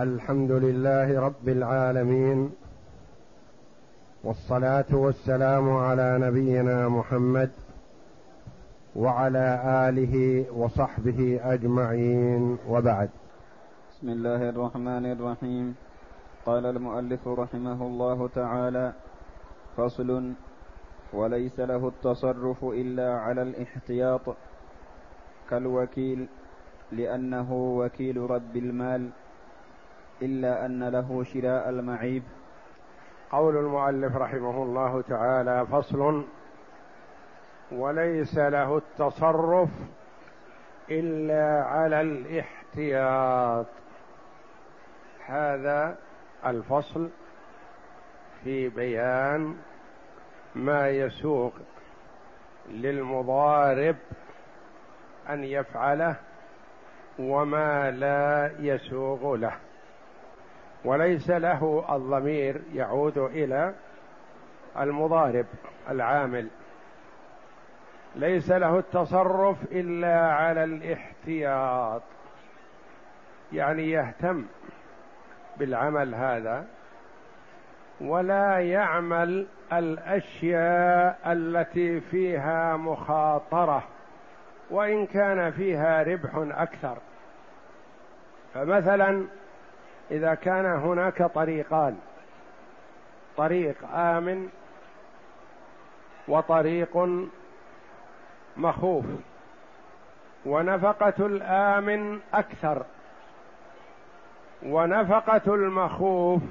الحمد لله رب العالمين والصلاة والسلام على نبينا محمد وعلى آله وصحبه أجمعين وبعد. بسم الله الرحمن الرحيم. قال المؤلف رحمه الله تعالى فصل وليس له التصرف إلا على الاحتياط كالوكيل لأنه وكيل رب المال. إلا أن له شراء المعيب. قول المؤلف رحمه الله تعالى فصل وليس له التصرف إلا على الاحتياط. هذا الفصل في بيان ما يسوق للمضارب أن يفعله وما لا يسوغ له. وليس له الضمير يعود إلى المضارب العامل. ليس له التصرف إلا على الاحتياط. يعني يهتم بالعمل هذا ولا يعمل الأشياء التي فيها مخاطرة وإن كان فيها ربح أكثر. فمثلا إذا كان هناك طريقان طريق آمن وطريق مخوف ونفقة الآمن أكثر ونفقة المخوف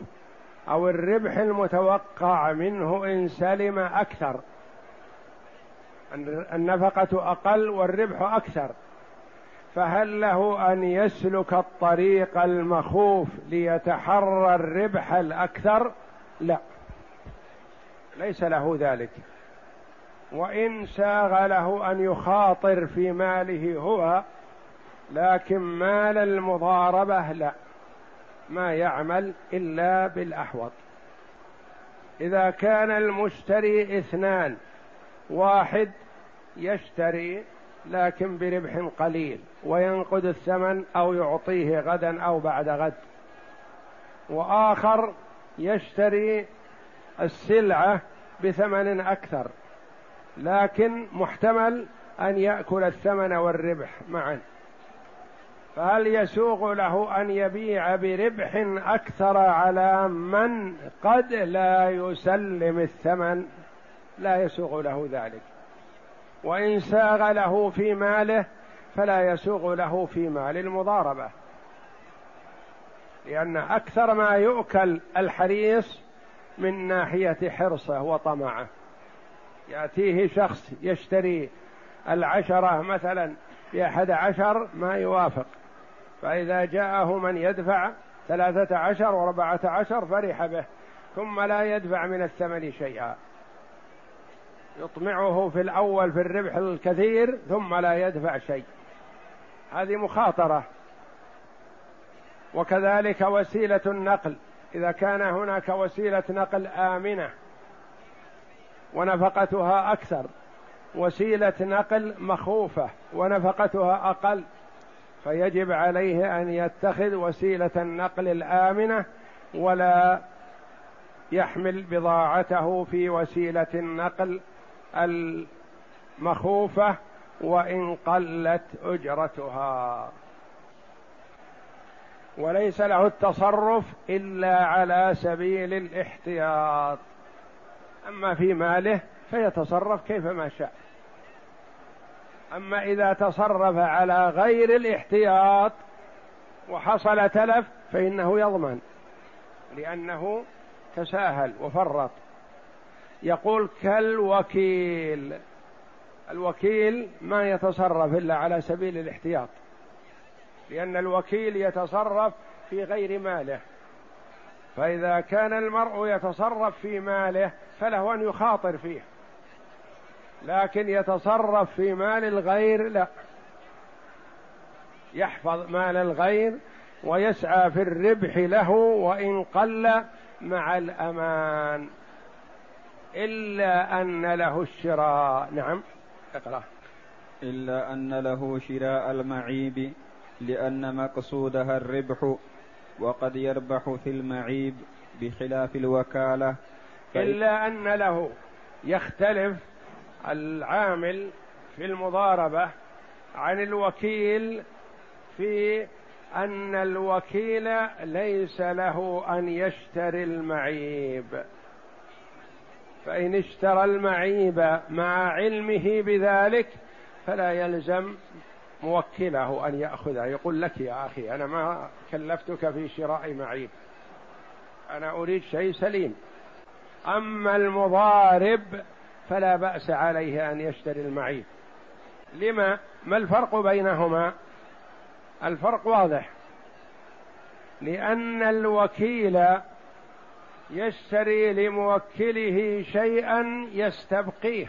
أو الربح المتوقع منه إن سلم أكثر النفقة أقل والربح أكثر. فهل له أن يسلك الطريق المخوف ليتحرى الربح الأكثر؟ لا. ليس له ذلك. وإن ساغ له أن يخاطر في ماله هو لكن مال المضاربة لا. ما يعمل إلا بالأحوط. إذا كان المشتري اثنان واحد يشتري لكن بربح قليل. وينقذ الثمن أو يعطيه غدا أو بعد غد. وآخر يشتري السلعة بثمن أكثر لكن محتمل أن يأكل الثمن والربح معا. فهل يسوغ له أن يبيع بربح أكثر على من قد لا يسلم الثمن؟ لا يسوغ له ذلك. وإن ساغ له في ماله فلا يسوغ له في مال المضاربة لأن أكثر ما يؤكل الحريص من ناحية حرصه وطمعه. يأتيه شخص يشتري العشرة مثلا بأحد عشر ما يوافق فإذا جاءه من يدفع ثلاثة عشر وأربعة عشر فرح به ثم لا يدفع من الثمن شيئا. يطمعه في الأول في الربح الكثير ثم لا يدفع شيء. هذه مخاطرة. وكذلك وسيلة النقل. إذا كان هناك وسيلة نقل آمنة ونفقتها أكثر. وسيلة نقل مخوفة ونفقتها أقل. فيجب عليه أن يتخذ وسيلة النقل الآمنة ولا يحمل بضاعته في وسيلة النقل المخوفة وإن قلت أجرتها. وليس له التصرف إلا على سبيل الاحتياط. أما في ماله فيتصرف كيفما شاء. أما إذا تصرف على غير الاحتياط وحصل تلف فإنه يضمن لأنه تساهل وفرط. يقول كالوكيل. الوكيل ما يتصرف إلا على سبيل الاحتياط لأن الوكيل يتصرف في غير ماله. فإذا كان المرء يتصرف في ماله فله أن يخاطر فيه لكن يتصرف في مال الغير لا. يحفظ مال الغير ويسعى في الربح له وإن قل مع الأمان إلا أن له الشراء. نعم. اقرأ. إلا أن له شراء المعيب لأن مقصودها الربح وقد يربح في المعيب بخلاف الوكالة. إلا أن له يختلف العامل في المضاربة عن الوكيل في أن الوكيل ليس له أن يشتري المعيب. فإن اشترى المعيب مع علمه بذلك فلا يلزم موكله أن يأخذه. يقول لك يا أخي أنا ما كلفتك في شراء معيب. أنا أريد شيء سليم. أما المضارب فلا بأس عليه أن يشتري المعيب. لما؟ ما الفرق بينهما؟ الفرق واضح. لأن الوكيل يشتري لموكله شيئا يستبقيه.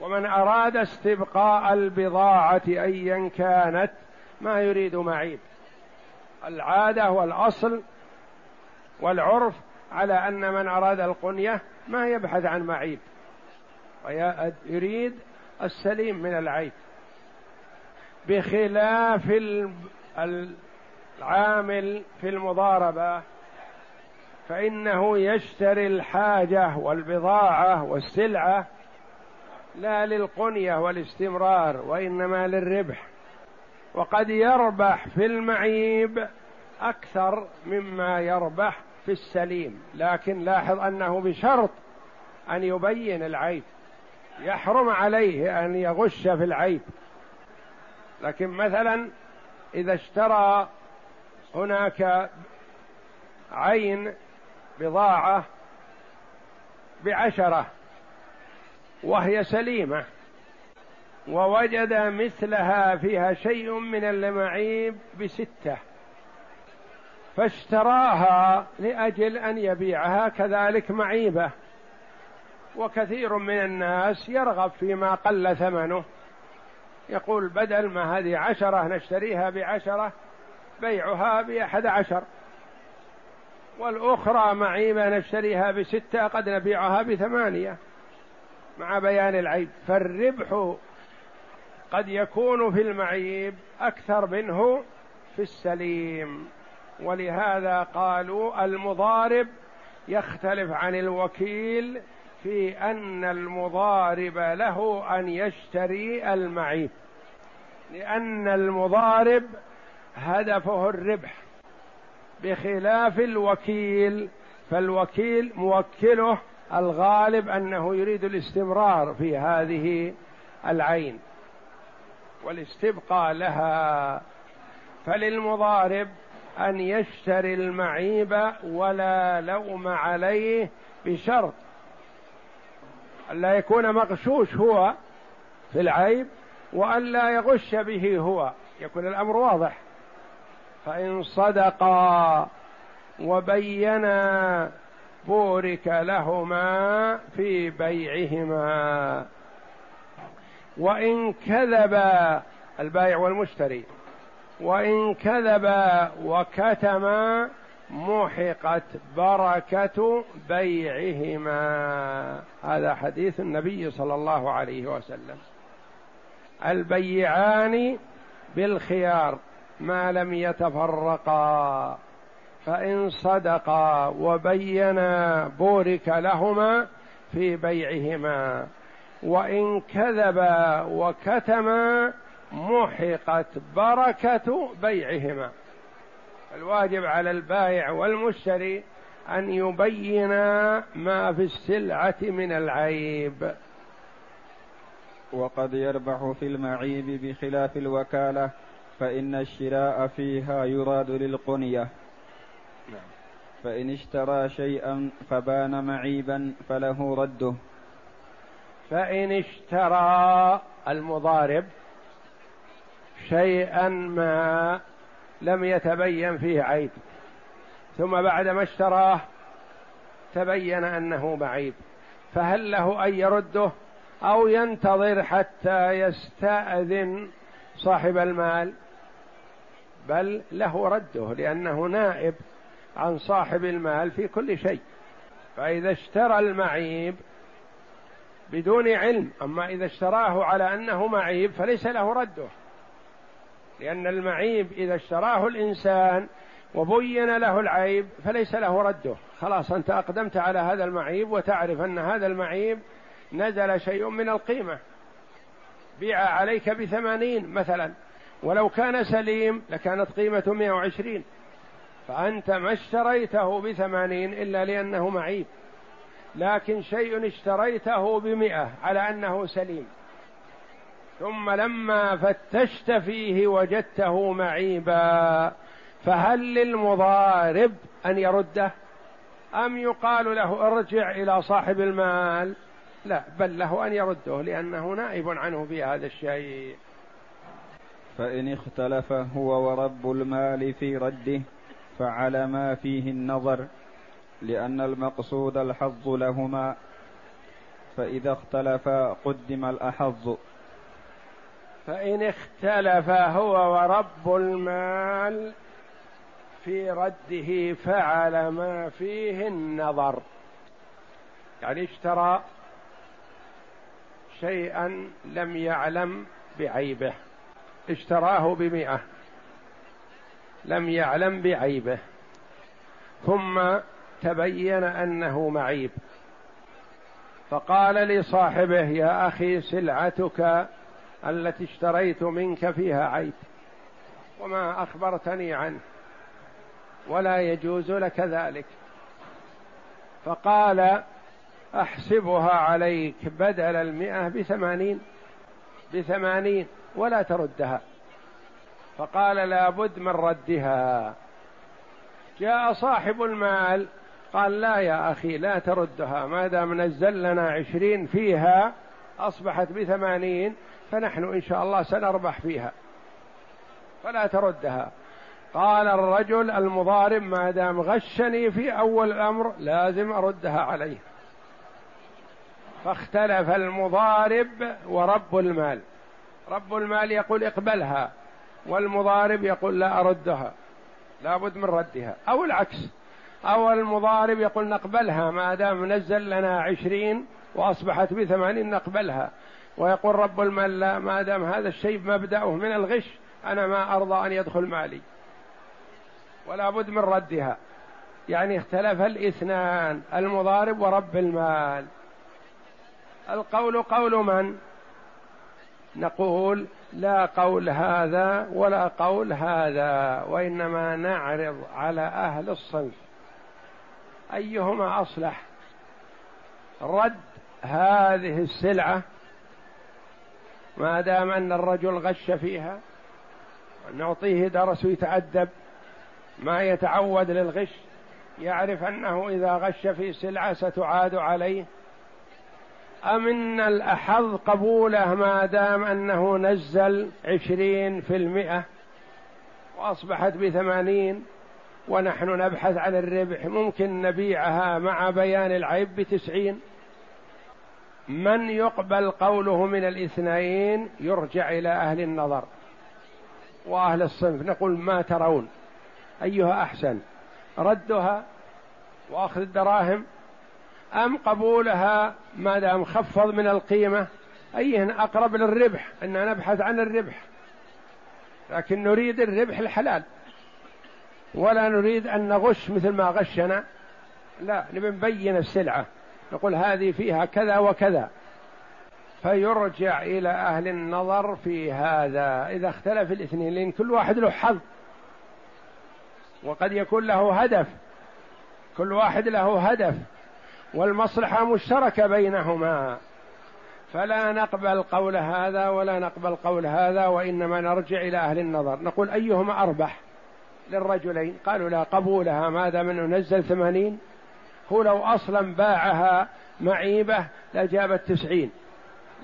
ومن أراد استبقاء البضاعة أيا كانت ما يريد معيب. العادة والأصل والعرف على أن من أراد القنية ما يبحث عن معيب ويريد السليم من العيب. بخلاف العامل في المضاربة فإنه يشتري الحاجة والبضاعة والسلعة لا للقنية والاستمرار وإنما للربح. وقد يربح في المعيب أكثر مما يربح في السليم. لكن لاحظ أنه بشرط أن يبين العيب. يحرم عليه أن يغش في العيب. لكن مثلا إذا اشترى هناك عين بضاعة بعشرة وهي سليمة ووجد مثلها فيها شيء من المعيب بستة فاشتراها لأجل أن يبيعها كذلك معيبة وكثير من الناس يرغب فيما قل ثمنه يقول بدل ما هذه عشرة نشتريها بعشرة بيعها بأحد عشر. والأخرى معيبة نشتريها بستة قد نبيعها بثمانية. مع بيان العيب فالربح قد يكون في المعيب أكثر منه في السليم. ولهذا قالوا المضارب يختلف عن الوكيل في أن المضارب له أن يشتري المعيب. لأن المضارب هدفه الربح. بخلاف الوكيل فالوكيل موكله الغالب أنه يريد الاستمرار في هذه العين. والاستبقاء لها. فللمضارب أن يشتري المعيب ولا لوم عليه بشرط. ألا يكون مغشوش هو في العيب وألا يغش به هو. يكون الأمر واضح. فإن صدقا وبينا بورك لهما في بيعهما. وإن كذبا البائع والمشتري وإن كذبا وكتما محقت بركة بيعهما. هذا حديث النبي صلى الله عليه وسلم. البيعان بالخيار. ما لم يتفرقا فإن صدقا وبينا بورك لهما في بيعهما. وإن كذبا وكتما محقت بركة بيعهما. الواجب على البائع والمشتري أن يبينا ما في السلعة من العيب. وقد يربح في المعيب بخلاف الوكالة فإن الشراء فيها يراد للقنية. نعم. فإن اشترى شيئا فبان معيبا فله رده. فإن اشترى المضارب شيئا ما لم يتبين فيه عيب ثم بعد ما اشتراه تبين أنه بعيب فهل له أن يرده أو ينتظر حتى يستأذن صاحب المال؟ بل له رده لأنه نائب عن صاحب المال في كل شيء. فإذا اشترى المعيب بدون علم أما إذا اشتراه على أنه معيب فليس له رده. لأن المعيب إذا اشتراه الإنسان وبين له العيب فليس له رده. خلاص أنت أقدمت على هذا المعيب وتعرف أن هذا المعيب نزل شيء من القيمة. بيع عليك بثمانين مثلا. ولو كان سليم لكانت مئة وعشرين. فأنت ما اشتريته بثمانين إلا لأنه معيب. لكن شيء اشتريته بمئة على أنه سليم. ثم لما فتشت فيه وجدته معيبا فهل للمضارب أن يرده؟ أم يقال له ارجع إلى صاحب المال؟ لا بل له أن يرده لأنه نائب عنه في هذا الشيء. فإن اختلف هو ورب المال في رده فعلى ما فيه النظر لأن المقصود الحظ لهما. فإذا اختلفا قدم الأحظ. فإن اختلف هو ورب المال في رده فعل ما فيه النظر. يعني اشترى شيئا لم يعلم بعيبه. اشتراه بمئة لم يعلم بعيبه. ثم تبين أنه معيب. فقال لصاحبه يا أخي سلعتك التي اشتريت منك فيها عيب وما أخبرتني عنه ولا يجوز لك ذلك. فقال أحسبها عليك بدل المئة بثمانين بثمانين. ولا تردها. فقال لابد من ردها. جاء صاحب المال قال لا يا أخي لا تردها. ما دام نزل لنا عشرين فيها أصبحت بثمانين فنحن إن شاء الله سنربح فيها. فلا تردها. قال الرجل المضارب ما دام غشني في أول الأمر لازم أردها عليه. فاختلف المضارب ورب المال. رب المال يقول اقبلها والمضارب يقول لا أردها لابد من ردها أو العكس أو المضارب يقول نقبلها ما دام نزل لنا عشرين وأصبحت بثمانين نقبلها ويقول رب المال لا ما دام هذا الشيء مبدأه من الغش أنا ما أرضى أن يدخل مالي. ولا بد من ردها. يعني اختلف الاثنان المضارب ورب المال. القول قول من؟ نقول لا قول هذا ولا قول هذا وإنما نعرض على أهل الصنف. أيهما أصلح؟ رد هذه السلعة ما دام أن الرجل غش فيها نعطيه درس يتأدب ما يتعود للغش يعرف أنه إذا غش في سلعة ستعاد عليه. أم إن الأحظ قبوله ما دام أنه نزل عشرين في المئة وأصبحت بثمانين ونحن نبحث عن الربح ممكن نبيعها مع بيان العيب بتسعين. من يقبل قوله من الاثنين يرجع إلى أهل النظر وأهل الصنف. نقول ما ترون أيها أحسن ردها وأخذ الدراهم أم قبولها ما دام خفض من القيمة؟ أيه أقرب للربح؟ أن نبحث عن الربح. لكن نريد الربح الحلال. ولا نريد أن نغش مثل ما غشنا. لا نبي نبين السلعة. نقول هذه فيها كذا وكذا. فيرجع إلى أهل النظر في هذا. إذا اختلف الاثنين لأن كل واحد له حظ. وقد يكون له هدف. كل واحد له هدف. والمصلحة مشتركة بينهما. فلا نقبل قول هذا ولا نقبل قول هذا وإنما نرجع إلى أهل النظر. نقول أيهما أربح للرجلين؟ قالوا لا قبولها. ما دام أنه نزل ثمانين؟ هو لو أصلا باعها معيبة لجابت تسعين.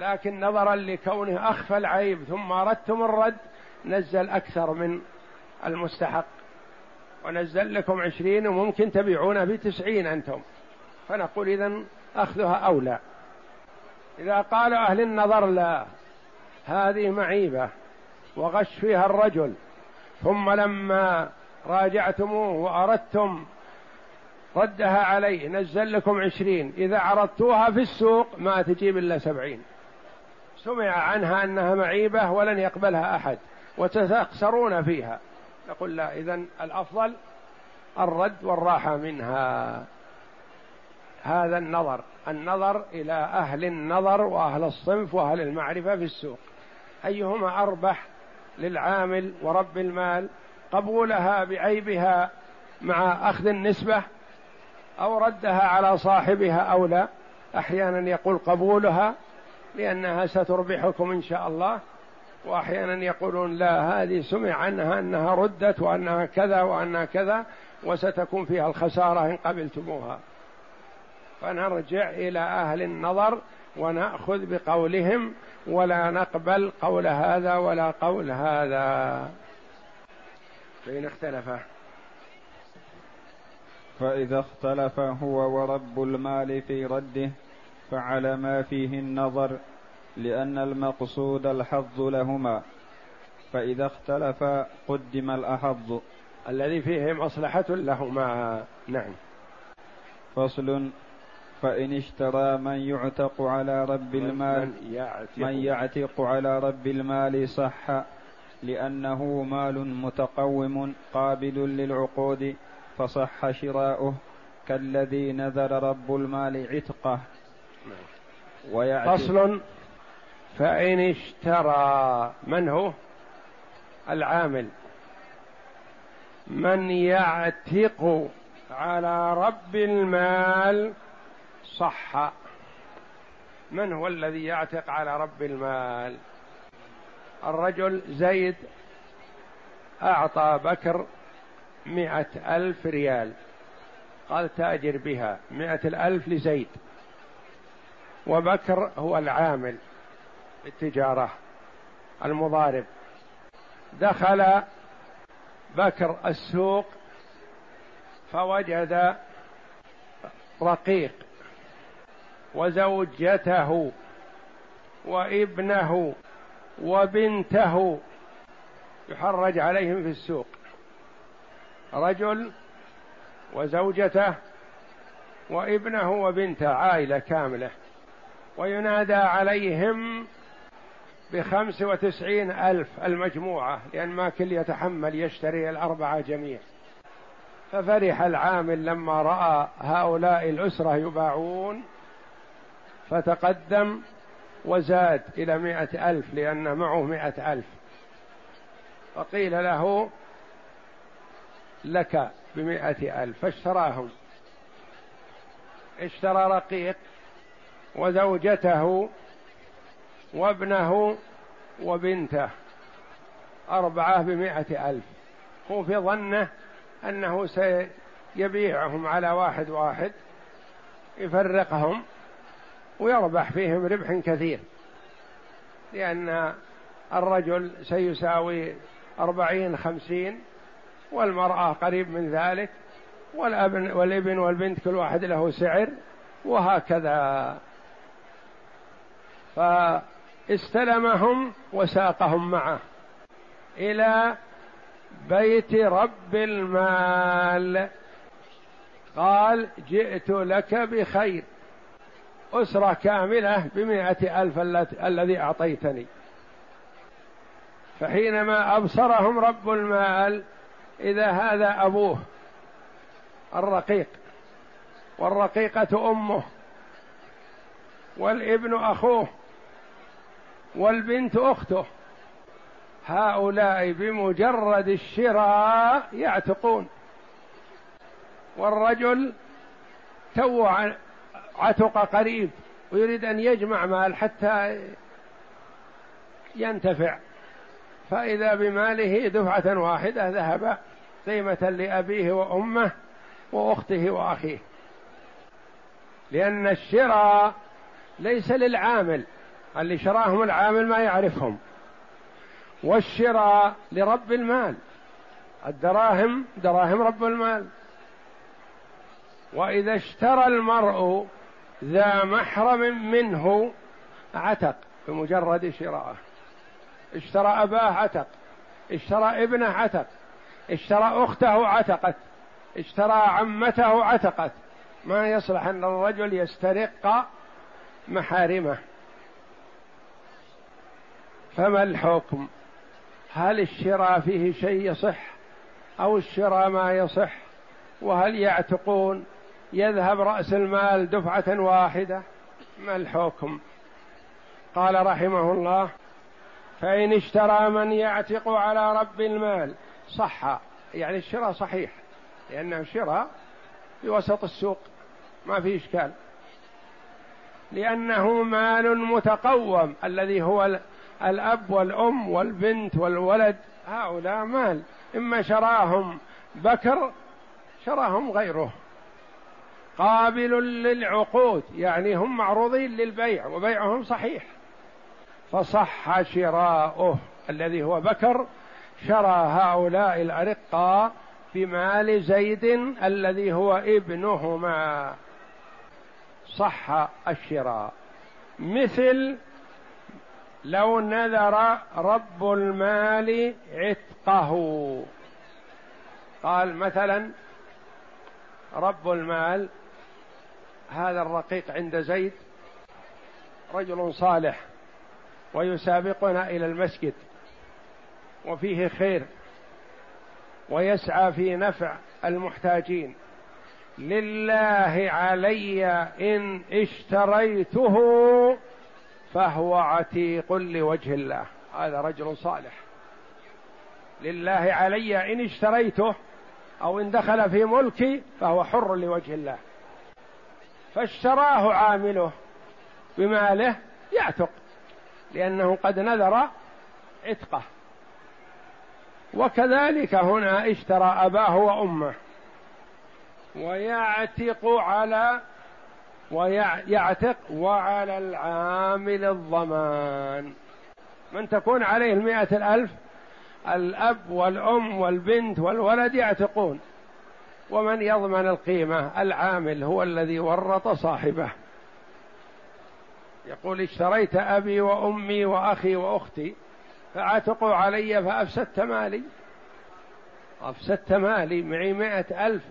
لكن نظرا لكونه أخفى العيب ثم أردتم الرد نزل أكثر من المستحق. ونزل لكم عشرين وممكن تبيعون بتسعين أنتم. فنقول إذا أخذها أولى. إذا قال أهل النظر لا هذه معيبة وغش فيها الرجل. ثم لما راجعتموه وأردتم ردها عليه نزل لكم عشرين. إذا عرضتوها في السوق ما تجيب إلا سبعين. سمع عنها أنها معيبة ولن يقبلها أحد وتخسرون فيها. نقول لا إذا الأفضل الرد والراحة منها. هذا النظر النظر إلى أهل النظر وأهل الصنف وأهل المعرفة في السوق. أيهما أربح للعامل ورب المال؟ قبولها بعيبها مع أخذ النسبة أو ردها على صاحبها أو لا؟ أحيانا يقول قبولها لأنها ستربحكم إن شاء الله وأحيانا يقولون لا هذه سمع عنها أنها ردت وأنها كذا وأنها كذا وستكون فيها الخسارة إن قبلتموها. فنرجع إلى أهل النظر ونأخذ بقولهم ولا نقبل قول هذا ولا قول هذا. فإن اختلفا فإذا اختلف هو ورب المال في رده فعلى ما فيه النظر لأن المقصود الحظ لهما. فإذا اختلف قدم الأحظ. الذي فيه مصلحة لهما. نعم. فصل فإن اشترى من يعتق على رب المال من يعتق, من يعتق على رب المال صح لأنه مال متقوم قابل للعقود فصح شراؤه كالذي نذر رب المال عتقه. ويعتق فصل. فإن اشترى من هو؟ العامل. من يعتق على رب المال صح. من هو الذي يعتق على رب المال؟ الرجل زيد أعطى بكر مئة ألف ريال. قال تاجر بها مئة الألف لزيد. وبكر هو العامل بالتجارة المضارب. دخل بكر السوق فوجد رقيق. وزوجته وابنه وبنته يحرج عليهم في السوق. رجل وزوجته وابنه وبنته عائلة كاملة. وينادى عليهم بخمس وتسعين ألف المجموعة لأن ما كل يتحمل يشتري الأربعة جميع. ففرح العامل لما رأى هؤلاء الأسرة يباعون فتقدم وزاد إلى مائة ألف لأن معه مائة ألف. فقيل له لك بمائة ألف. فاشتراهم. اشترى رقيق وزوجته وابنه وبنته. أربعة بمائة ألف. هو في ظنه أنه سيبيعهم على واحد واحد. يفرقهم. ويربح فيهم ربح كثير. لأن الرجل سيساوي أربعين خمسين والمرأة قريب من ذلك والأبن والابن والبنت كل واحد له سعر وهكذا. فاستلمهم وساقهم معه إلى بيت رب المال. قال جئت لك بخير. أسرة كاملة بمائة ألف الذي أعطيتني. فحينما أبصرهم رب المال إذا هذا أبوه الرقيق والرقيقة أمه والابن أخوه والبنت أخته هؤلاء بمجرد الشراء يعتقون. والرجل تو عتق قريب ويريد أن يجمع مال حتى ينتفع. فإذا بماله دفعة واحدة ذهب قيمة لأبيه وأمه وأخته وأخيه. لأن الشراء ليس للعامل اللي شراهم العامل ما يعرفهم. والشراء لرب المال الدراهم دراهم رب المال. وإذا اشترى المرء ذا محرم منه. عتق بمجرد شراءه. اشترى أباه عتق اشترى ابنه عتق اشترى أخته عتقت اشترى عمته عتقت. ما يصلح أن الرجل يسترق محارمه. فما الحكم؟ هل الشراء فيه شيء يصح أو الشراء ما يصح؟ وهل يعتقون؟ يذهب رأس المال دفعة واحدة. ما الحكم؟ قال رحمه الله فإن اشترى من يعتق على رب المال صح يعني الشراء صحيح لأنه شراء في وسط السوق ما في إشكال. لأنه مال متقوم الذي هو الأب والأم والبنت والولد هؤلاء مال. إما شراهم بكر شراهم غيره. قابل للعقود يعني هم معروضين للبيع وبيعهم صحيح. فصح شراؤه الذي هو بكر شرى هؤلاء الأرقاء بمال زيد الذي هو ابنهما. صح الشراء. مثل لو نذر رب المال عتقه. قال مثلا رب المال هذا الرقيق عند زيد رجل صالح ويسابقنا إلى المسجد وفيه خير ويسعى في نفع المحتاجين. لله علي إن اشتريته فهو عتيق لوجه الله. هذا رجل صالح. لله علي إن اشتريته أو إن دخل في ملكي فهو حر لوجه الله. فاشتراه عامله بماله يعتق لأنه قد نذر عتقه. وكذلك هنا اشترى أباه وأمه ويعتق على ويعتق وعلى العامل الضمان. من تكون عليه المئة الألف الأب والأم والبنت والولد يعتقون. ومن يضمن القيمة العامل هو الذي ورط صاحبه. يقول اشتريت أبي وأمي وأخي وأختي فعتقوا علي فأفسدت مالي. أفسدت مالي معي مئة ألف.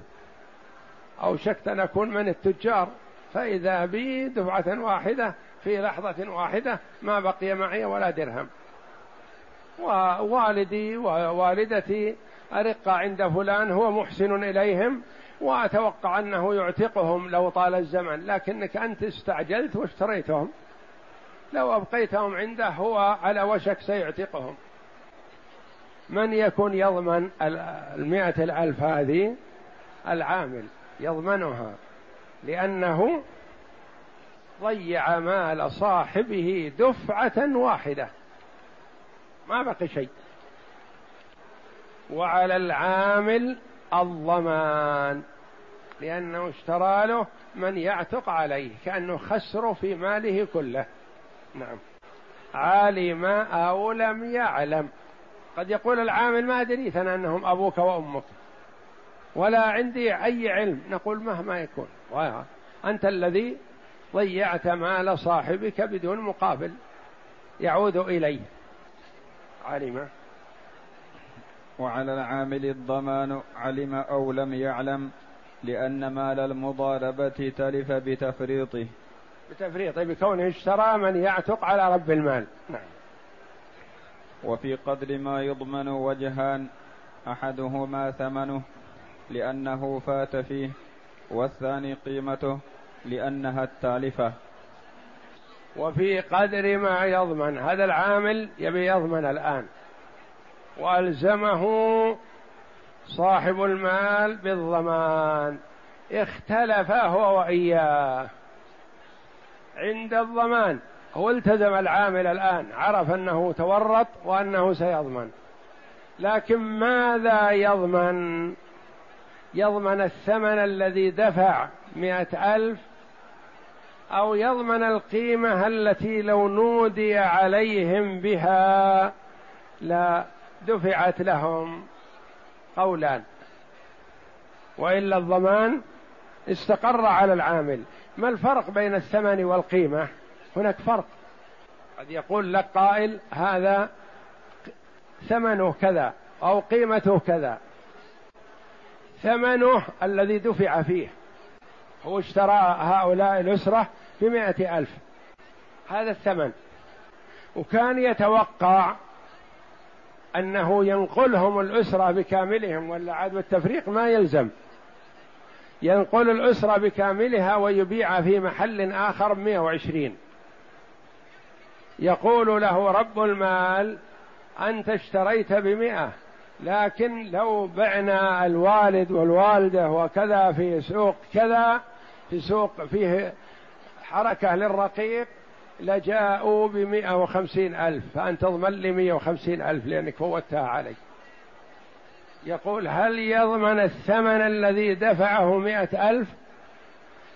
أوشكت أن أكون من التجار. فإذا بي دفعة واحدة في لحظة واحدة ما بقي معي ولا درهم. ووالدي ووالدتي أرقى عند فلان هو محسن إليهم وأتوقع أنه يعتقهم لو طال الزمن لكنك أنت استعجلت واشتريتهم. لو أبقيتهم عنده هو على وشك سيعتقهم. من يكون يضمن المئة الألف هذه؟ العامل يضمنها لأنه ضيع مال صاحبه دفعة واحدة. ما بقي شيء. وعلى العامل الضمان لأنه اشترى له من يعتق عليه كأنه خسر في ماله كله. نعم. علم أو لم يعلم. قد يقول العامل ما أدريت أنا أنهم أبوك وأمك ولا عندي أي علم. نقول مهما يكون. أنت الذي ضيعت مال صاحبك بدون مقابل يعود إليه. علم وعلى العامل الضمان علم أو لم يعلم لأن مال المضاربة تلف بتفريطه. بتفريطه بكونه اشترى من يعتق على رب المال. نعم. وفي قدر ما يضمن وجهان أحدهما ثمنه لأنه فات فيه والثاني قيمته لأنها التالفة. وفي قدر ما يضمن هذا العامل يبي يضمن الآن. وألزمه صاحب المال بالضمان. اختلف هو وإياه. عند الضمان. هو التزم العامل الآن. عرف أنه تورط وأنه سيضمن. لكن ماذا يضمن؟ يضمن الثمن الذي دفع مئة ألف أو يضمن القيمة التي لو نودي عليهم بها؟ لا. دفعت لهم قولان وإلا الضمان استقر على العامل. ما الفرق بين الثمن والقيمة؟ هناك فرق. قد يقول لك قائل هذا ثمنه كذا أو قيمته كذا. ثمنه الذي دفع فيه. هو اشترى هؤلاء الأسرة بمائة ألف. هذا الثمن. وكان يتوقع أنه ينقلهم الأسرة بكاملهم ولا عاد بالتفريق ما يلزم. ينقل الأسرة بكاملها ويبيع في محل آخر 120 يقول له رب المال أنت اشتريت بمئة لكن لو بعنا الوالد والوالدة وكذا في سوق كذا في سوق فيه حركة للرقيق لجاءوا بمئة وخمسين ألف فأنت تضمن لي مئة وخمسين ألف لأنك فوتها علي. يقول هل يضمن الثمن الذي دفعه مئة ألف؟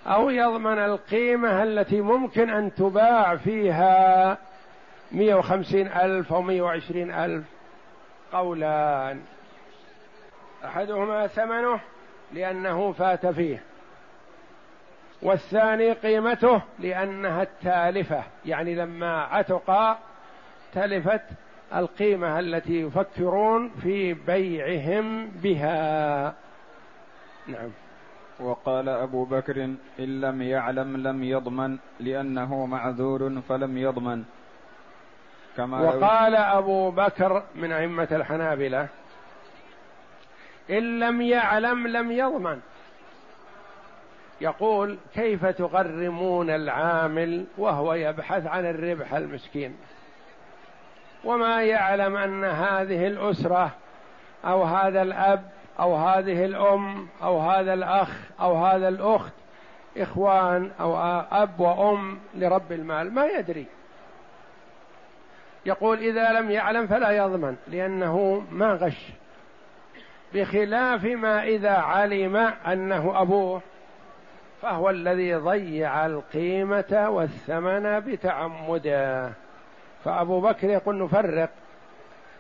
أو يضمن القيمة التي ممكن أن تباع فيها مئة وخمسين ألف أو مئة وعشرين ألف؟ قولان. أحدهما ثمنه لأنه فات فيه. والثاني قيمته لأنها التالفة يعني لما عتق تلفت القيمة التي يفكرون في بيعهم بها. نعم. وقال أبو بكر إن لم يعلم لم يضمن لأنه معذور فلم يضمن. كما وقال أبو بكر من أئمة الحنابلة إن لم يعلم لم يضمن. يقول كيف تغرمون العامل وهو يبحث عن الربح المسكين؟ وما يعلم أن هذه الأسرة أو هذا الأب أو هذه الأم أو هذا الأخ أو هذا الأخت إخوان أو أب وأم لرب المال ما يدري. يقول إذا لم يعلم فلا يضمن لأنه ما غش. بخلاف ما إذا علم أنه أبوه. فهو الذي ضيع القيمة والثمن بتعمده. فأبو بكر يقول نفرق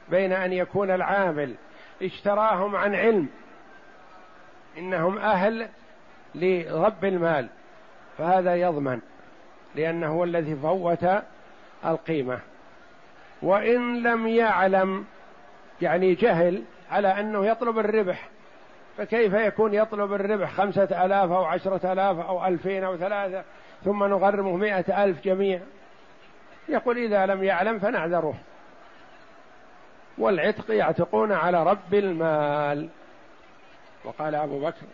بين أن يكون العامل اشتراهم عن علم إنهم أهل لرب المال فهذا يضمن لأنه هو الذي فوت القيمة. وإن لم يعلم يعني جهل على أنه يطلب الربح فكيف يكون يطلب الربح خمسة آلاف أو عشرة آلاف أو ألفين أو ثلاثة ثم نغرمه مئة ألف جميع يقول إذا لم يعلم فنعذره. والعتق يعتقون على رب المال. وقال أبو بكر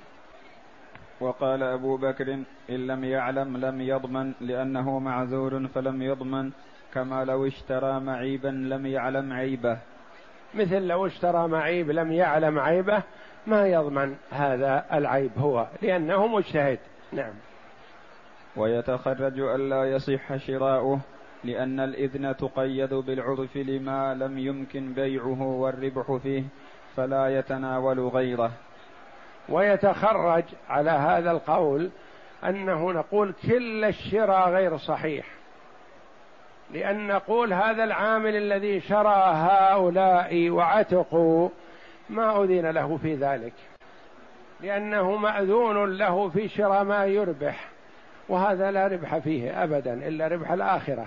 وقال أبو بكر إن لم يعلم لم يضمن لأنه معذور فلم يضمن كما لو اشترى معيبا لم يعلم عيبه. مثل لو اشترى معيب لم يعلم عيبه ما يضمن هذا العيب هو لأنه مجتهد. نعم. ويتخرج ألا يصح شراؤه لأن الإذن تقيد بالعرف لما لم يمكن بيعه والربح فيه فلا يتناول غيره. ويتخرج على هذا القول أنه نقول كل الشراء غير صحيح. لأن نقول هذا العامل الذي شرى هؤلاء وعتقوا ما أذن له في ذلك لأنه مأذون له في شراء ما يربح وهذا لا ربح فيه أبدا إلا ربح الآخرة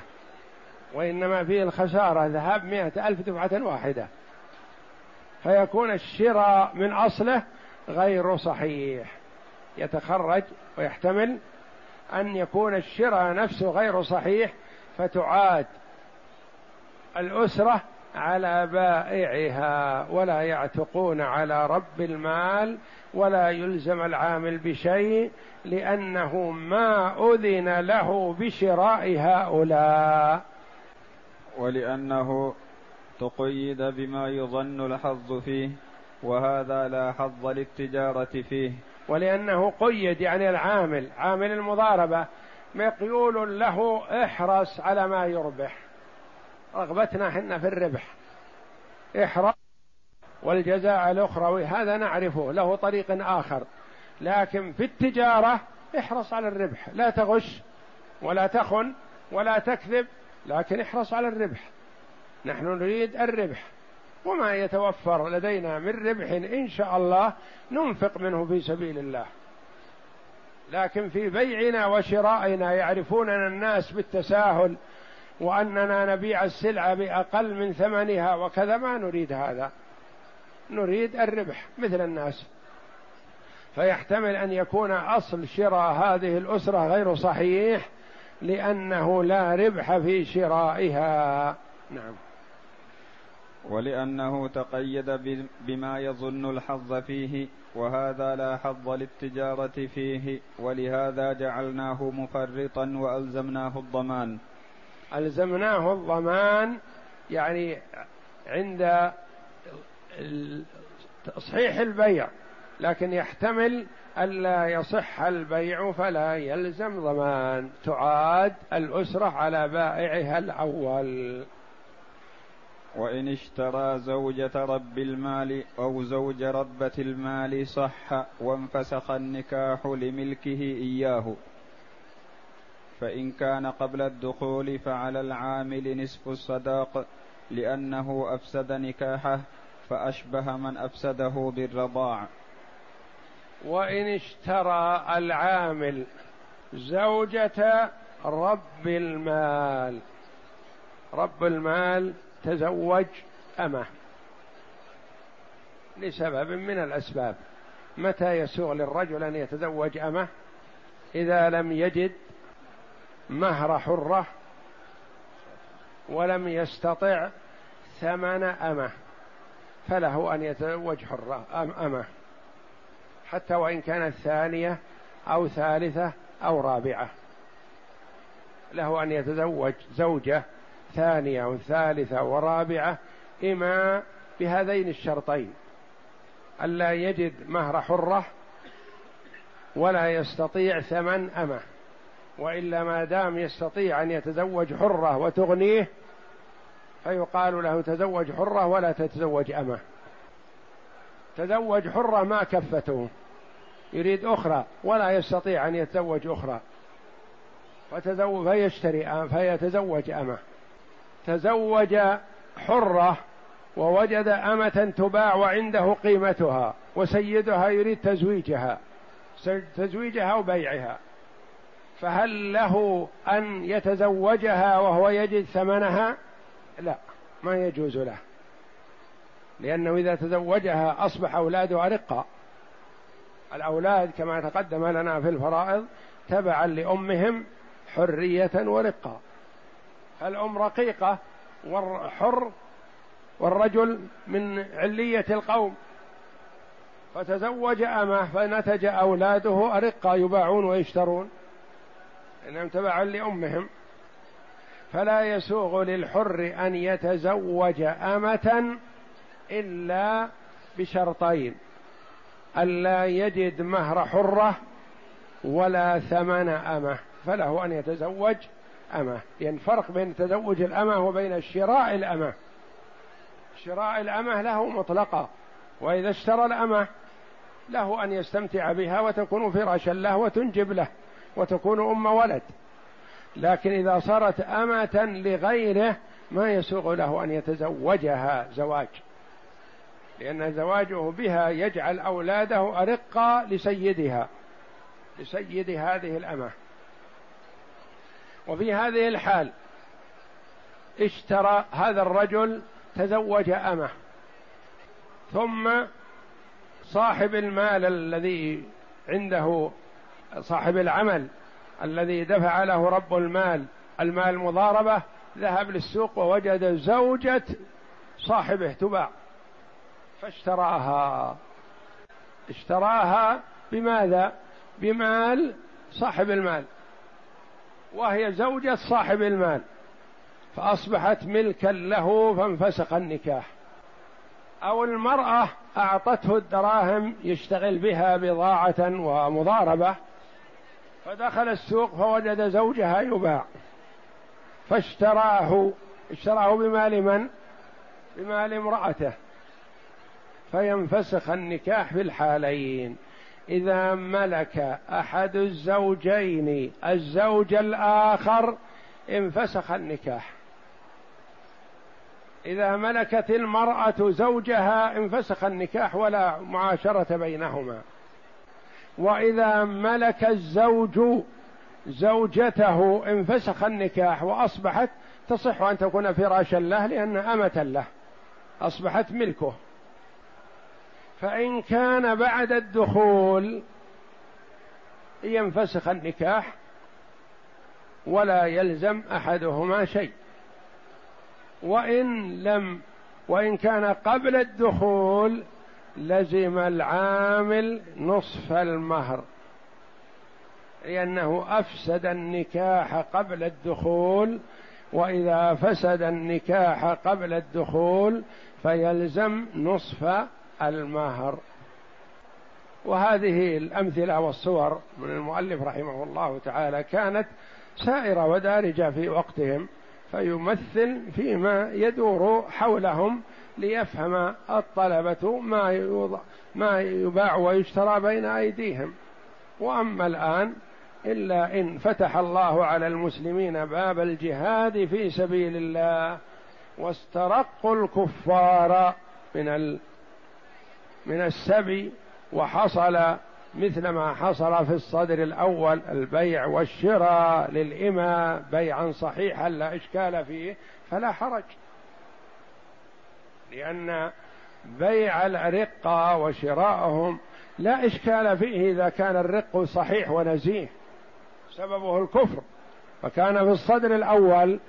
وإنما فيه الخسارة ذهاب مئة ألف دفعة واحدة فيكون الشراء من أصله غير صحيح يتخرج ويحتمل أن يكون الشراء نفسه غير صحيح فتعاد الأسرة على بائعها ولا يعتقون على رب المال ولا يلزم العامل بشيء لأنه ما أذن له بشراء هؤلاء. ولأنه تقيد بما يظن الحظ فيه وهذا لا حظ للتجارة فيه. ولأنه قيد يعني العامل عامل المضاربة مقيول له احرص على ما يربح. رغبتنا حنا في الربح. احرص والجزاء الأخروي هذا نعرفه له طريق آخر. لكن في التجارة احرص على الربح لا تغش ولا تخن ولا تكذب لكن احرص على الربح. نحن نريد الربح. وما يتوفر لدينا من ربح إن شاء الله ننفق منه في سبيل الله. لكن في بيعنا وشرائنا يعرفوننا الناس بالتساهل وأننا نبيع السلعه بأقل من ثمنها وكذا ما نريد هذا. نريد الربح مثل الناس. فيحتمل أن يكون أصل شراء هذه الأسرة غير صحيح لأنه لا ربح في شرائها. نعم. ولأنه تقيد بما يظن الحظ فيه وهذا لا حظ للتجارة فيه ولهذا جعلناه مفرطا وألزمناه الضمان. ألزمناه الضمان يعني عند تصحيح البيع لكن يحتمل ألا يصح البيع فلا يلزم ضمان. تعاد الأسرة على بائعها الأول. وإن اشترى زوجة رب المال أو زوج ربة المال صح وانفسخ النكاح لملكه إياه. فإن كان قبل الدخول فعلى العامل نصف الصداق لأنه أفسد نكاحه فأشبه من أفسده بالرضاع. وإن اشترى العامل زوجة رب المال. رب المال تزوج أمه. لسبب من الأسباب. متى يسوغ للرجل أن يتزوج أمه؟ إذا لم يجد مهر حرة ولم يستطع ثمن أمه فله أن يتزوج حرة أمه. حتى وإن كانت ثانية أو ثالثة أو رابعة. له أن يتزوج زوجة ثانية وثالثة ورابعة إما بهذين الشرطين. ألا يجد مهر حرة ولا يستطيع ثمن أمه. وإلا ما دام يستطيع أن يتزوج حرة وتغنيه فيقال له تزوج حرة ولا تتزوج أمة. تزوج حرة ما كفته يريد أخرى ولا يستطيع أن يتزوج أخرى. فتزوج فيشتري فيتزوج أمة. تزوج حرة ووجد أمة تباع وعنده قيمتها وسيدها يريد تزويجها تزويجها وبيعها. فهل له أن يتزوجها وهو يجد ثمنها؟ لا ما يجوز له. لأنه إذا تزوجها أصبح أولاده أرقا الأولاد كما تقدم لنا في الفرائض تبعا لأمهم حرية ورقة. الأم رقيقة والحر والرجل من علية القوم. فتزوج أمه فنتج أولاده أرقة يباعون ويشترون. إنهم تبعا لأمهم. فلا يسوغ للحر أن يتزوج أمة إلا بشرطين ألا يجد مهر حرة ولا ثمن أمة فله أن يتزوج أمة. يعني فرق بين تزوج الأمة وبين شراء الأمة. شراء الأمة له مطلقة وإذا اشترى الأمة له أن يستمتع بها وتكون فراشا له وتنجب له. وتكون أم ولد. لكن إذا صارت أمة لغيره ما يسوغ له أن يتزوجها زواج. لأن زواجه بها يجعل أولاده أرقا لسيدها لسيد هذه الأمة. وفي هذه الحال اشترى هذا الرجل تزوج أمة. ثم صاحب المال الذي عنده صاحب العمل الذي دفع له رب المال المال مضاربة ذهب للسوق ووجد زوجة صاحبه تباع فاشتراها اشتراها بماذا؟ بمال صاحب المال وهي زوجة صاحب المال فأصبحت ملكا له فانفسخ النكاح أو المرأة أعطته الدراهم يشتغل بها بضاعة ومضاربة فدخل السوق فوجد زوجها يباع. فاشتراه. اشتراه بمال من؟ بمال امرأته. فينفسخ النكاح في الحالين. إذا ملك أحد الزوجين الزوج الآخر انفسخ النكاح. إذا ملكت المرأة زوجها انفسخ النكاح ولا معاشرة بينهما. وإذا ملك الزوج زوجته انفسخ النكاح وأصبحت تصح أن تكون فراشا له لأن أمة له أصبحت ملكه. فإن كان بعد الدخول ينفسخ النكاح ولا يلزم أحدهما شيء. وإن لم وإن كان قبل الدخول لزم العامل نصف المهر لأنه أفسد النكاح قبل الدخول وإذا فسد النكاح قبل الدخول فيلزم نصف المهر. وهذه الأمثلة والصور من المؤلف رحمه الله تعالى كانت سائرة ودارجة في وقتهم فيمثل فيما يدور حولهم ليفهم الطلبة ما يوضع ما يباع ويشترى بين أيديهم. وأما الآن إلا إن فتح الله على المسلمين باب الجهاد في سبيل الله واسترقوا الكفار من ال من السبي وحصل مثل ما حصل في الصدر الأول البيع والشراء للإماء. بيعا صحيحا لا إشكال فيه فلا حرج. لأن بيع الأرقة وشراءهم لا إشكال فيه إذا كان الرق صحيح ونزيه سببه الكفر. فكان في الصدر الأول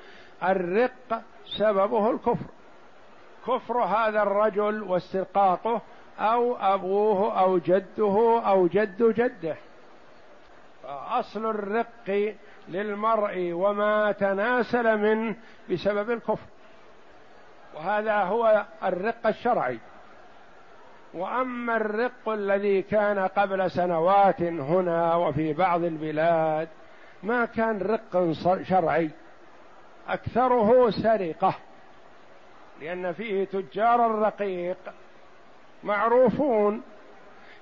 الرق سببه الكفر. كفر هذا الرجل واسترقاقه أو أبوه أو جده أو جد جده. فأصل الرق للمرء وما تناسل منه بسبب الكفر. وهذا هو الرق الشرعي. وأما الرق الذي كان قبل سنوات هنا وفي بعض البلاد ما كان رق شرعي. أكثره سرقة لأن فيه تجار الرقيق معروفون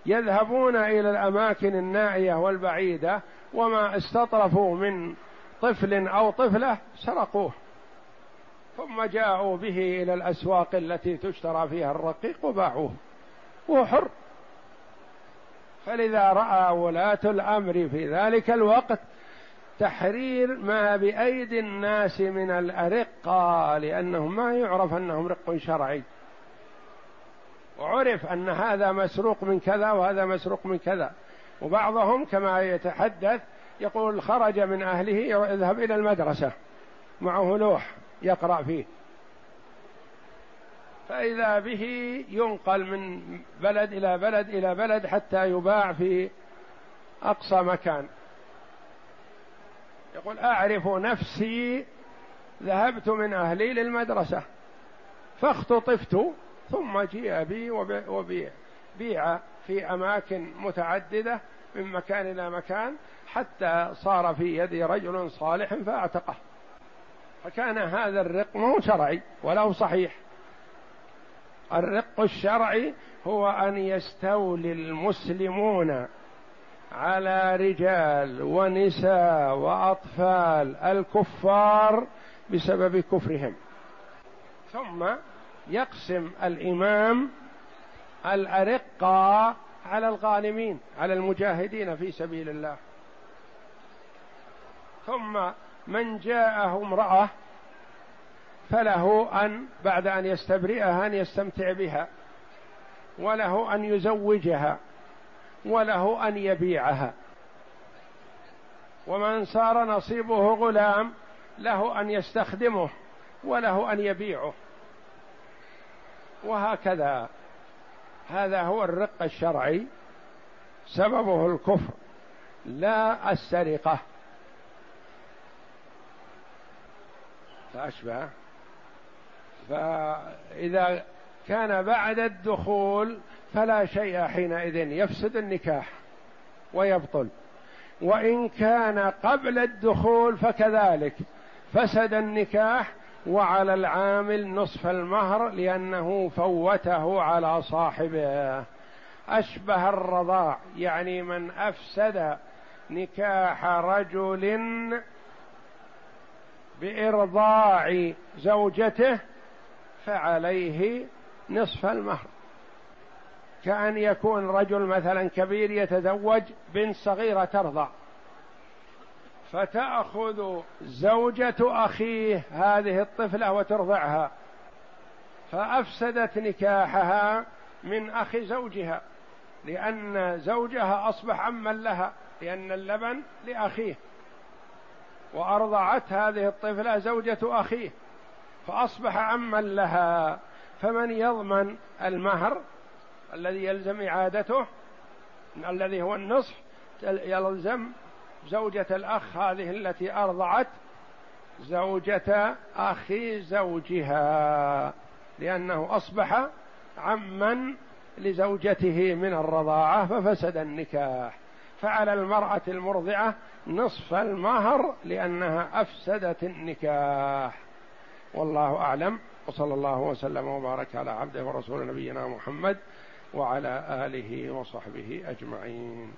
يذهبون إلى الأماكن النائية والبعيدة وما استطرفوا من طفل أو طفلة سرقوه. ثم جاءوا به إلى الأسواق التي تشترى فيها الرقيق وباعوه هو حر. فلذا رأى ولاة الأمر في ذلك الوقت تحرير ما بأيدي الناس من الارقه لأنهم ما يعرف أنهم رق شرعي. وعرف أن هذا مسروق من كذا وهذا مسروق من كذا. وبعضهم كما يتحدث يقول خرج من أهله يذهب إلى المدرسة معه لوح. يقرأ فيه. فإذا به ينقل من بلد إلى بلد إلى بلد حتى يباع في أقصى مكان. يقول أعرف نفسي ذهبت من أهلي للمدرسة فاختطفت ثم جيء بي وبيع بيع في أماكن متعددة من مكان إلى مكان حتى صار في يد رجل صالح فأعتقه. فكان هذا الرق مو شرعي ولا صحيح. الرق الشرعي هو أن يستولي المسلمون على رجال ونساء وأطفال الكفار بسبب كفرهم. ثم يقسم الإمام الارقه على الغانمين على المجاهدين في سبيل الله. ثم من جاءه امرأة فله أن بعد أن يستبرئها أن يستمتع بها وله أن يزوجها وله أن يبيعها. ومن صار نصيبه غلام له أن يستخدمه وله أن يبيعه. وهكذا. هذا هو الرق الشرعي سببه الكفر لا السرقة. فأشبه. فإذا كان بعد الدخول فلا شيء حينئذ يفسد النكاح ويبطل. وإن كان قبل الدخول فكذلك فسد النكاح وعلى العامل نصف المهر لأنه فوته على صاحبه. أشبه الرضاع يعني من أفسد نكاح رجل بإرضاع زوجته فعليه نصف المهر. كأن يكون رجل مثلا كبير يتزوج بنت صغيرة ترضع. فتأخذ زوجة أخيه هذه الطفلة وترضعها. فأفسدت نكاحها من أخي زوجها لأن زوجها أصبح عما لها لأن اللبن لأخيه. وأرضعت هذه الطفلة زوجة أخيه فأصبح عما لها. فمن يضمن المهر الذي يلزم إعادته؟ الذي هو النصف يلزم زوجة الأخ هذه التي أرضعت زوجة أخي زوجها لأنه أصبح عما لزوجته من الرضاعة ففسد النكاح. فعلى المرأة المرضعة نصف المهر لأنها أفسدت النكاح. والله أعلم. وصلى الله وسلم وبارك على عبده ورسول نبينا محمد وعلى آله وصحبه أجمعين.